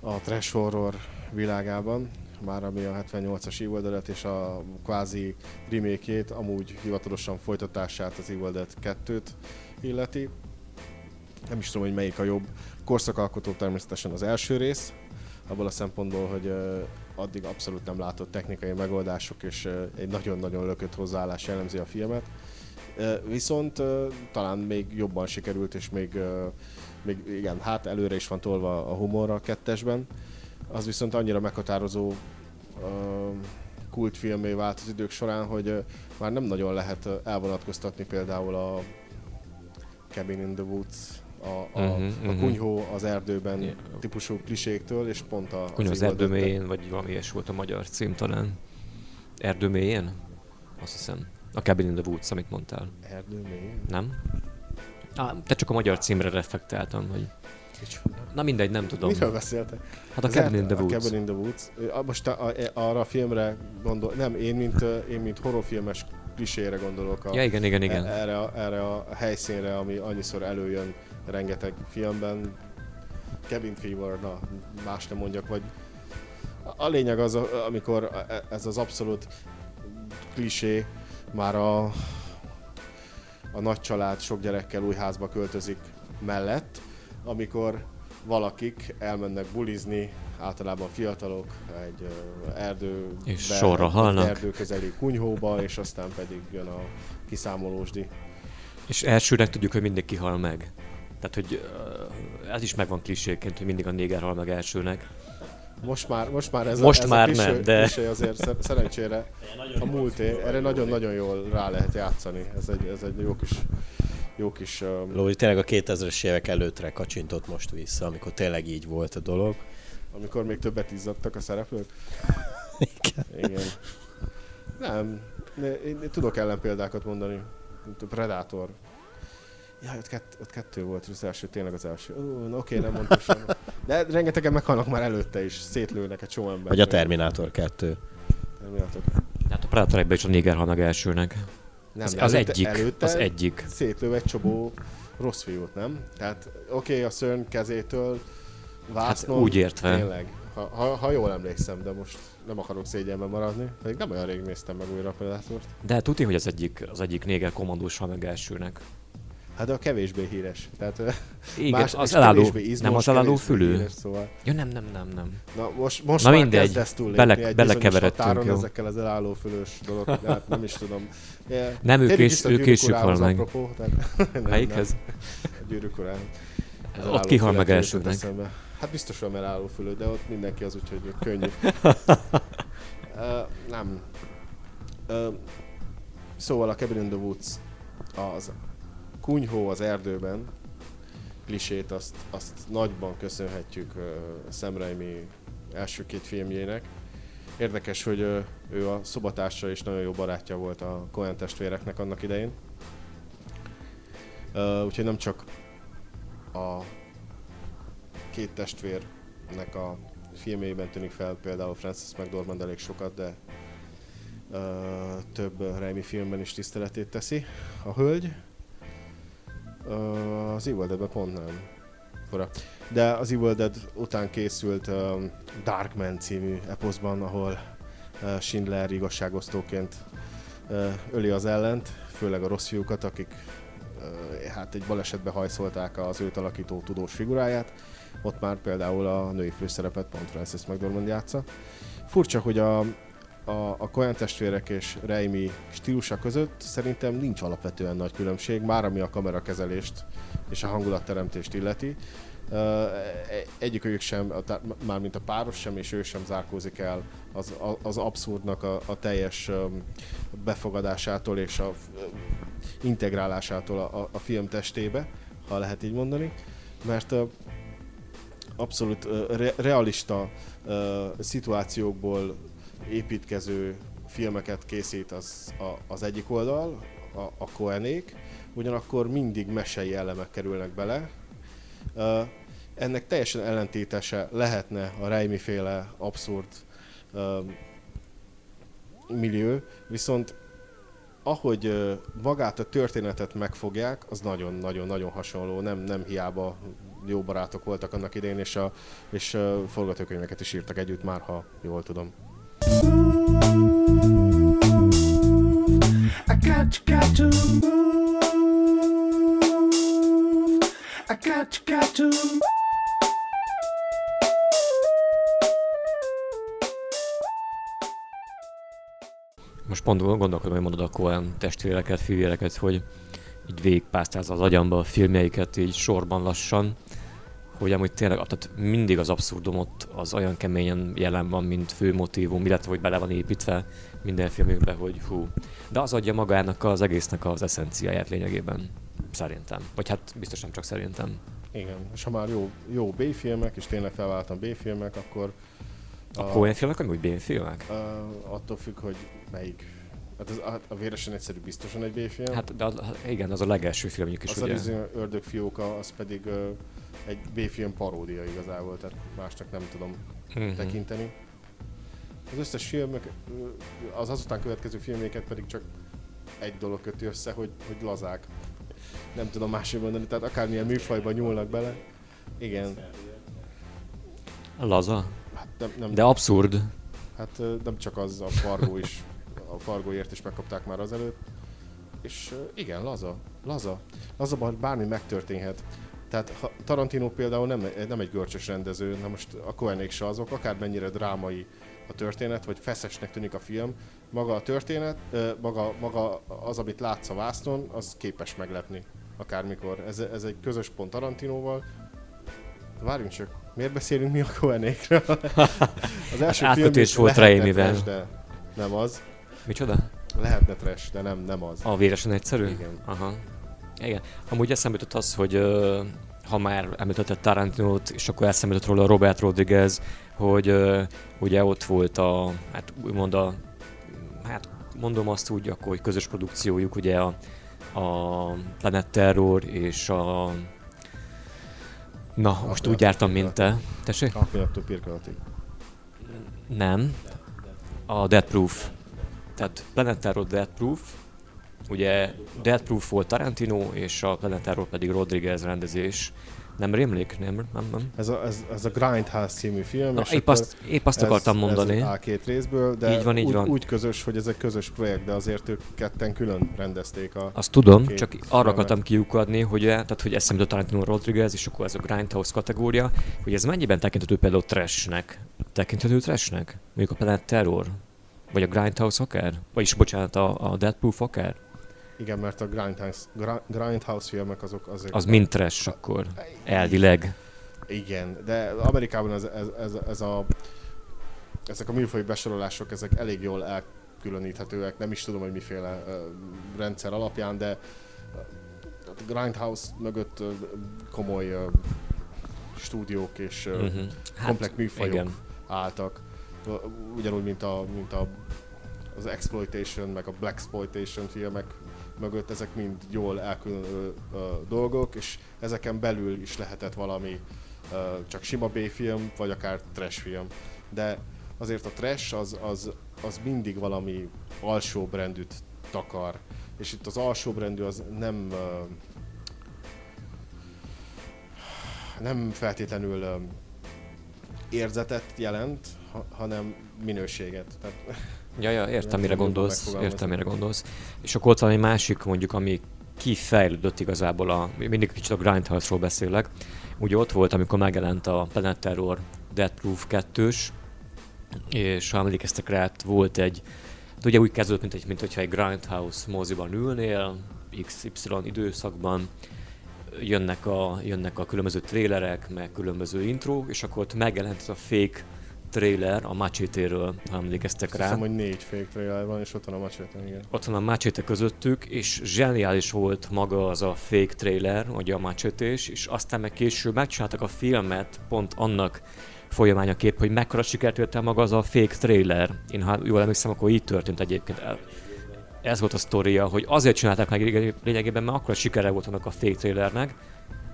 a trash horror világában, már ami a 78-as Evil és a kvázi remake amúgy hivatalosan folytatását az Evil Dead 2-t illeti. Nem is tudom, hogy melyik a jobb. Korszakalkotó természetesen az első rész, abból a szempontból, hogy addig abszolút nem látott technikai megoldások, és egy nagyon-nagyon lökött hozzáállás jellemzi a filmet. Viszont talán még jobban sikerült, és még, még igen, hát előre is van tolva a humor a kettesben. Az viszont annyira meghatározó kultfilmé vált az idők során, hogy már nem nagyon lehet elvonatkoztatni például a Cabin in the Woods a, a, uh-huh, a kunyhó az erdőben yeah. típusú kliséktől, és pont a... Kunyhó az, az erdő mélyén, vagy valami ilyes volt a magyar cím talán. Erdő mélyén? Azt hiszem. A Cabin in the Woods, amit mondtál. Erdő mélyén? Nem? Ah, te csak a magyar címre reflektáltam, hogy... Na mindegy, nem tudom. Miről beszéltek? Hát a az Cabin in the Woods. A Cabin in the Woods. Most a, a, arra a filmre gondol... Nem, én mint, én mint horrorfilmes klisére gondolok. A, ja, igen, igen, igen. Erre, a, erre a helyszínre, ami annyiszor előjön rengeteg filmben. Kevin Fever, na, más nem mondjak, vagy a lényeg az, amikor e, ez az abszolút klisé már a, a nagy család sok gyerekkel új házba költözik mellett, amikor valakik elmennek bulizni, általában fiatalok, egy erdő, és sorra halnak. erdő közeli kunyhóba, és aztán pedig jön a kiszámolósdi. És elsőre tudjuk, hogy mindenki hal meg. Tehát, hogy ez is megvan kliséként, hogy mindig a néger hal meg elsőnek. Most már, most már ez most a, ez már a klisé, nem, de... azért szerencsére a múlté, erre nagyon-nagyon jól rá lehet játszani. Ez egy, ez egy jó kis jó kis... Um... Lóri tényleg a 2000-es évek előttre kacsintott most vissza, amikor tényleg így volt a dolog. Amikor még többet izzadtak a szereplők? Igen. Igen. Nem, én tudok ellenpéldákat mondani. Predator. Ja, ott, kett, ott kettő volt, az első tényleg az első. Ó, oké, nem mondtam sem. De rengetegen meghalnak már előtte is, szétlőnek egy csomó ember. Vagy a Terminátor 2. Terminátor. Hát a Predator egyben is a néger halnak elsőnek. Nem, az, az előtte, egyik, előtte az egyik. Szétlő egy csobó rossz fiút, nem? Tehát oké, okay, a szörny kezétől vásznom. Hát úgy értve. Tényleg. Ha, ha, ha, jól emlékszem, de most nem akarok szégyenben maradni. Pedig nem olyan rég néztem meg újra a Predátort. De tudni, hogy az egyik, az egyik néger kommandós meg elsőnek. Hát de a kevésbé híres. Tehát Igen, más, az elálló, izmos, nem az elálló fülő. Híres, szóval. Ja, nem, nem, nem, nem. Na most, most Na már mindegy, bele, belekeveredtünk, jó. ezekkel az elálló fülős dolog, hát nem is tudom. Yeah. Nem, ők is, ők is hal meg. Apropó, tehát, Melyikhez? A gyűrűk. Ott kihal meg elsőnek. Hát biztos van elálló fülő, de ott mindenki az úgyhogy könnyű. uh, nem. Uh, szóval a Cabin in the Woods az kunyhó az erdőben klisét, azt, azt nagyban köszönhetjük uh, Sam Raimi első két filmjének. Érdekes, hogy uh, ő a szobatársa és nagyon jó barátja volt a Coen testvéreknek annak idején. Uh, úgyhogy nem csak a két testvérnek a filmjében tűnik fel például Francis McDormand elég sokat, de uh, több Raimi filmben is tiszteletét teszi a hölgy. Uh, az Evil Dead pont nem. Fura. De az Evil Dead után készült uh, Darkman című eposzban, ahol uh, Schindler igazságosztóként uh, öli az ellent, főleg a rossz fiúkat, akik uh, hát egy balesetbe hajszolták az őt alakító tudós figuráját. Ott már például a női főszerepet pont Frances McDormand játsza. Furcsa, hogy a, a, a Coen testvérek és Raimi stílusa között szerintem nincs alapvetően nagy különbség, már ami a kamerakezelést és a hangulatteremtést illeti. Uh, egyikőjük sem, mármint a páros sem, és ő sem zárkózik el az, az abszurdnak a, a teljes befogadásától és a integrálásától a, a film testébe, ha lehet így mondani, mert abszolút re, realista szituációkból építkező filmeket készít az, a, az egyik oldal, a, a Koenék, ugyanakkor mindig mesei elemek kerülnek bele. Uh, ennek teljesen ellentétese lehetne a Raimi féle abszurd uh, millió, viszont ahogy uh, magát a történetet megfogják, az nagyon-nagyon-nagyon hasonló, nem, nem hiába jó barátok voltak annak idején, és, a, és uh, forgatókönyveket is írtak együtt már, ha jól tudom. Most pont gondolkodom, hogy mondod akkor olyan testvéreket, fivéreket, hogy így végigpásztázza az agyamba a filmjeiket így sorban lassan, hogy amúgy tényleg tehát mindig az abszurdumot az olyan keményen jelen van, mint fő motívum, illetve hogy bele van építve minden filmükbe, hogy hú. De az adja magának az egésznek az eszenciáját lényegében, szerintem. Vagy hát biztos nem csak szerintem. Igen, és ha már jó, jó B-filmek, és tényleg felváltam B-filmek, akkor... A, a Coen filmek amúgy B-filmek? Uh, attól függ, hogy melyik Hát az, a, a véresen egyszerű biztosan egy B-film. Hát de az, igen, az a legelső filmjük is, az ugye? Az ördögfióka, az pedig uh, egy B-film paródia igazából, tehát másnak nem tudom uh-huh. tekinteni. Az összes filmek, az azután következő filméket pedig csak egy dolog köti össze, hogy, hogy lazák. Nem tudom máshogy mondani, tehát akármilyen műfajban nyúlnak bele. Igen. Laza? Hát nem, nem, De abszurd. Hát nem csak az, a Fargo is, a Fargoért is megkapták már azelőtt. És igen, laza, laza. Laza, bármi megtörténhet. Tehát ha Tarantino például nem, nem egy görcsös rendező, na most a Coenék se azok, akármennyire drámai a történet, vagy feszesnek tűnik a film, maga a történet, maga, maga az, amit látsz a vászton, az képes meglepni akármikor. Ez, ez egy közös pont Tarantinóval. Várjunk csak, miért beszélünk mi a Coenékről? Az első film volt Raimivel. De nem az. Micsoda? Lehetne trash, de nem, nem az. A véresen egyszerű? Igen. Aha. Igen. Amúgy eszembe jutott az, hogy ha már említetted Tarantinót, és akkor eszembe jutott róla Robert Rodriguez, hogy ugye ott volt a, hát úgymond a, hát mondom azt úgy, akkor, hogy közös produkciójuk, ugye a, a Planet Terror és a Na, most úgy jártam, mint te. Tessék? Akmiattól pirkalatig. Nem. A Dead Proof. Tehát Planet Terror Dead Proof, Ugye Dead Proof volt Tarantino, és a Planetáról pedig Rodriguez rendezés. Nem rémlik? Nem, nem, nem. Ez a, ez, ez a Grindhouse című film. Na, és épp, azt, épp azt ez, akartam mondani. Ez a két részből, de így van, így úgy, van. úgy közös, hogy ez egy közös projekt, de azért ők ketten külön rendezték a Azt tudom, csak filmet. arra akartam kiukadni, hogy, tehát, hogy eszembe a Tarantino Rodriguez, és akkor ez a Grindhouse kategória, hogy ez mennyiben tekinthető például trashnek? Tekinthető trashnek? Mondjuk a Planet Terror? Vagy a Grindhouse akár? Vagyis bocsánat, a, a Dead Proof akár? Igen, mert a Grindhouse, Grindhouse filmek azok azért... Az mind trash akkor, elvileg. Igen, de Amerikában ez, ez, ez, ez a, ezek a műfai besorolások, ezek elég jól elkülöníthetőek. Nem is tudom, hogy miféle uh, rendszer alapján, de a Grindhouse mögött uh, komoly uh, stúdiók és uh, uh-huh. komplex műfajok igen. álltak. Ugyanúgy, mint, a, mint a, az exploitation, meg a black exploitation filmek mögött ezek mind jól elkülönülő dolgok, és ezeken belül is lehetett valami uh, csak sima B-film, vagy akár trash film. De azért a trash az, az, az mindig valami alsóbrendűt takar. És itt az alsóbrendű az nem uh, nem feltétlenül uh, érzetet jelent, ha, hanem minőséget. Tehát Ja, ja, értem, mire gondolsz, értem, mire gondolsz. És akkor ott van egy másik, mondjuk, ami kifejlődött igazából, a, mindig kicsit a Grindhouse-ról beszélek. Ugye ott volt, amikor megjelent a Planet Terror Death Proof 2 és ha emlékeztek rá, volt egy, hát ugye úgy kezdődött, mint, egy, mint hogyha egy Grindhouse moziban ülnél, XY időszakban, jönnek a, jönnek a különböző trélerek, meg különböző intro, és akkor ott megjelent ez a fake trailer a Machete-ről, ha emlékeztek rá. Hiszem, hogy négy fake trailer van, és ott van a Machete, igen. Ott van a Machete közöttük, és zseniális volt maga az a fake trailer, vagy a machete és aztán meg később megcsináltak a filmet pont annak folyamányaképp, hogy mekkora sikert ért el maga az a fake trailer. Én ha jól emlékszem, akkor így történt egyébként. Ez volt a sztoria, hogy azért csinálták meg lényegében, mert akkor sikere volt annak a fake trailernek,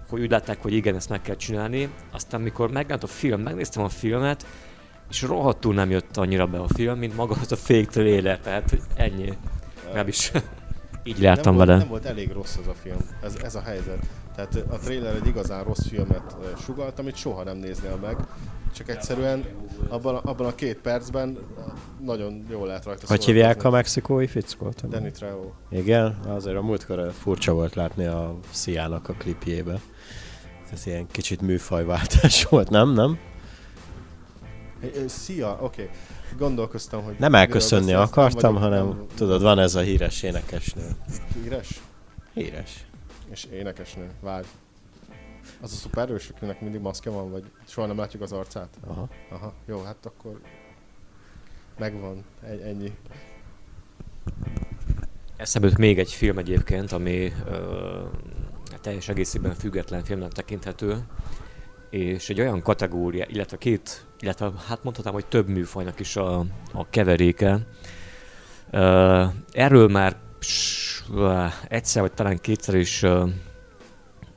hogy úgy látták, hogy igen, ezt meg kell csinálni. Aztán mikor megjelent a film, megnéztem a filmet, és rohadtul nem jött annyira be a film, mint maga az a fake trailer, tehát ennyi. is így láttam nem vele. Volt, nem volt elég rossz az a film, ez, ez a helyzet. Tehát a trailer egy igazán rossz filmet sugalt, amit soha nem néznél meg. Csak egyszerűen abban a, abban a két percben nagyon jól lehet rajta Hogy hívják a mexikói fickót? Danny Trejo. Igen, azért a múltkor furcsa volt látni a Sziának a klipjébe. Ez ilyen kicsit műfajváltás volt, nem? Nem? Szia, oké. Okay. Gondolkoztam, hogy... Nem elköszönni akartam, nem hanem nem... tudod, van ez a híres énekesnő. Híres? Híres. És énekesnő, várj. Az a szuperős, akinek mindig maszkja van, vagy soha nem látjuk az arcát? Aha. Aha, jó, hát akkor megvan, ennyi. Eszembe még egy film egyébként, ami ö, teljes egészében független filmnek tekinthető, és egy olyan kategória, illetve két, illetve hát mondhatnám, hogy több műfajnak is a, a keveréke. Erről már egyszer vagy talán kétszer is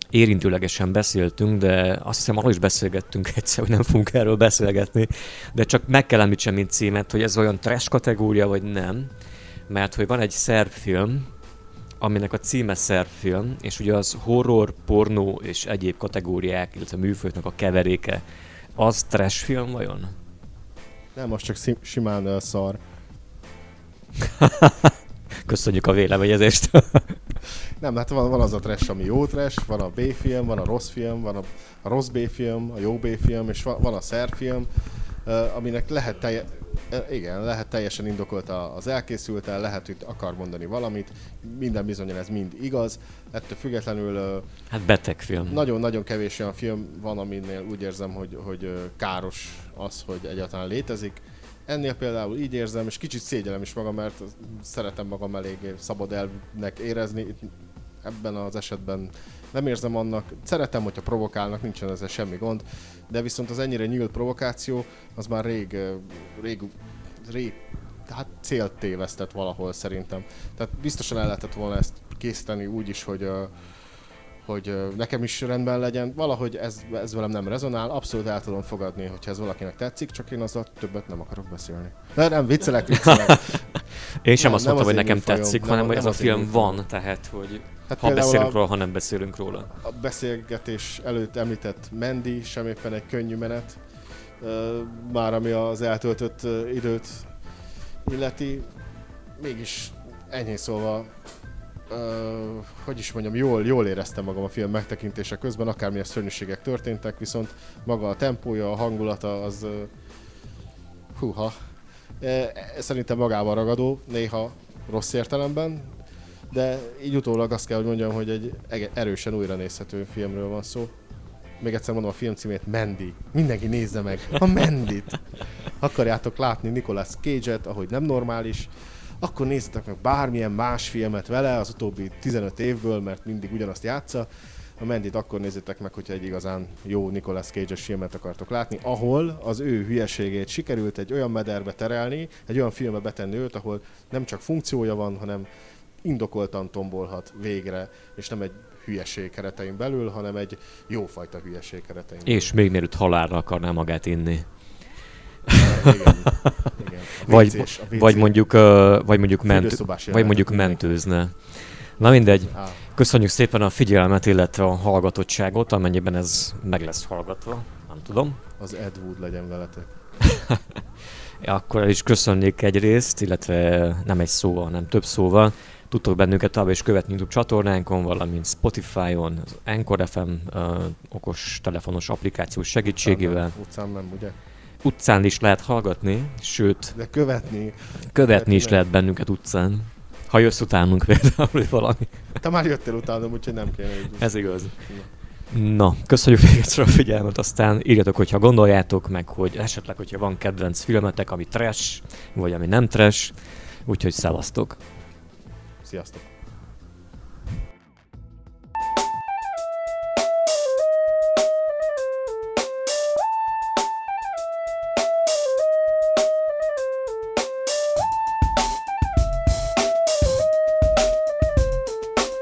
érintőlegesen beszéltünk, de azt hiszem arról is beszélgettünk egyszer, hogy nem fogunk erről beszélgetni, de csak meg kell említsem, mint címet, hogy ez olyan trash kategória, vagy nem, mert hogy van egy szerb film, aminek a címe szerb film, és ugye az horror, pornó és egyéb kategóriák, illetve műfajoknak a keveréke. Az trash film vajon? Nem, az csak simán uh, szar. Köszönjük a véleményezést. Nem, hát van, van az a trash, ami jó trash, van a B-film, van a rossz film, van a, a rossz B-film, a jó B-film, és van, van a szer film, uh, aminek lehet telje, igen, lehet teljesen indokolt az elkészült el, lehet, hogy akar mondani valamit, minden bizonyan ez mind igaz, ettől függetlenül... Hát beteg film. Nagyon-nagyon kevés olyan film van, aminél úgy érzem, hogy, hogy káros az, hogy egyáltalán létezik Ennél például így érzem, és kicsit szégyelem is magam, mert szeretem magam elég szabad elvnek érezni. Itt ebben az esetben nem érzem annak. Szeretem, hogyha provokálnak, nincsen ezzel semmi gond, de viszont az ennyire nyílt provokáció, az már rég, rég, rég hát célt tévesztett valahol szerintem. Tehát biztosan el lehetett volna ezt készíteni úgy is, hogy hogy nekem is rendben legyen. Valahogy ez, ez velem nem rezonál, abszolút el tudom fogadni, hogyha ez valakinek tetszik, csak én azzal többet nem akarok beszélni. De nem, viccelek, viccelek. én sem nem, azt mondtam, hogy nekem tetszik, hanem hogy ez a film van, tehát hogy hát ha beszélünk a, róla, ha nem beszélünk róla. A beszélgetés előtt említett Mendi sem éppen egy könnyű menet, már ami az eltöltött időt illeti, mégis ennyi szóval uh, hogy is mondjam, jól, jól éreztem magam a film megtekintése közben, akármilyen szörnyűségek történtek, viszont maga a tempója, a hangulata az uh, húha, e, szerintem magával ragadó, néha rossz értelemben, de így utólag azt kell, hogy mondjam, hogy egy erősen újra nézhető filmről van szó. Még egyszer mondom a film címét, Mandy. Mindenki nézze meg a Mandit. Akarjátok látni Nicolas Cage-et, ahogy nem normális, akkor nézzetek meg bármilyen más filmet vele az utóbbi 15 évből, mert mindig ugyanazt játsza. A Mendit akkor nézzétek meg, hogyha egy igazán jó Nicolas Cage-es filmet akartok látni, ahol az ő hülyeségét sikerült egy olyan mederbe terelni, egy olyan filmbe betenni őt, ahol nem csak funkciója van, hanem indokoltan tombolhat végre, és nem egy hülyeség keretein belül, hanem egy jófajta hülyeség keretein belül. És még mielőtt halálra akarná magát inni. Igen, igen. vagy, vagy mondjuk, uh, vagy mondjuk, mentő, vagy mondjuk mentőzne. Na mindegy. Ah. Köszönjük szépen a figyelmet, illetve a hallgatottságot, amennyiben ez meg lesz hallgatva. Nem tudom. Az Ed Wood legyen veletek. ja, akkor el is köszönnék egy részt, illetve nem egy szóval, hanem több szóval. Tudtok bennünket tovább is követni YouTube csatornánkon, valamint Spotify-on, az Anchor FM uh, okos telefonos applikáció segítségével. Utcán nem, ugye? Utcán is lehet hallgatni, sőt... De követni. Követni is lehet bennünket utcán. Ha jössz utánunk például, valami. Te már jöttél utánom, úgyhogy nem kéne. Ez igaz. Na, köszönjük még egyszer a figyelmet, aztán írjatok, hogyha gondoljátok, meg hogy esetleg, hogyha van kedvenc filmetek, ami trash, vagy ami nem trash, úgyhogy szevasztok. Sziasztok.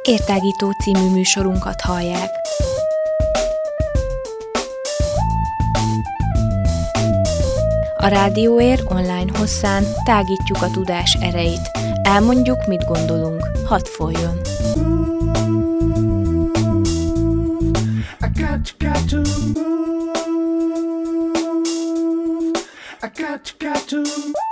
Értágító című műsorunkat hallják. A Rádióér online hosszán tágítjuk a tudás erejét. Elmondjuk, mit gondolunk. Hadd folyjon! I got, got to move. I got, got to move.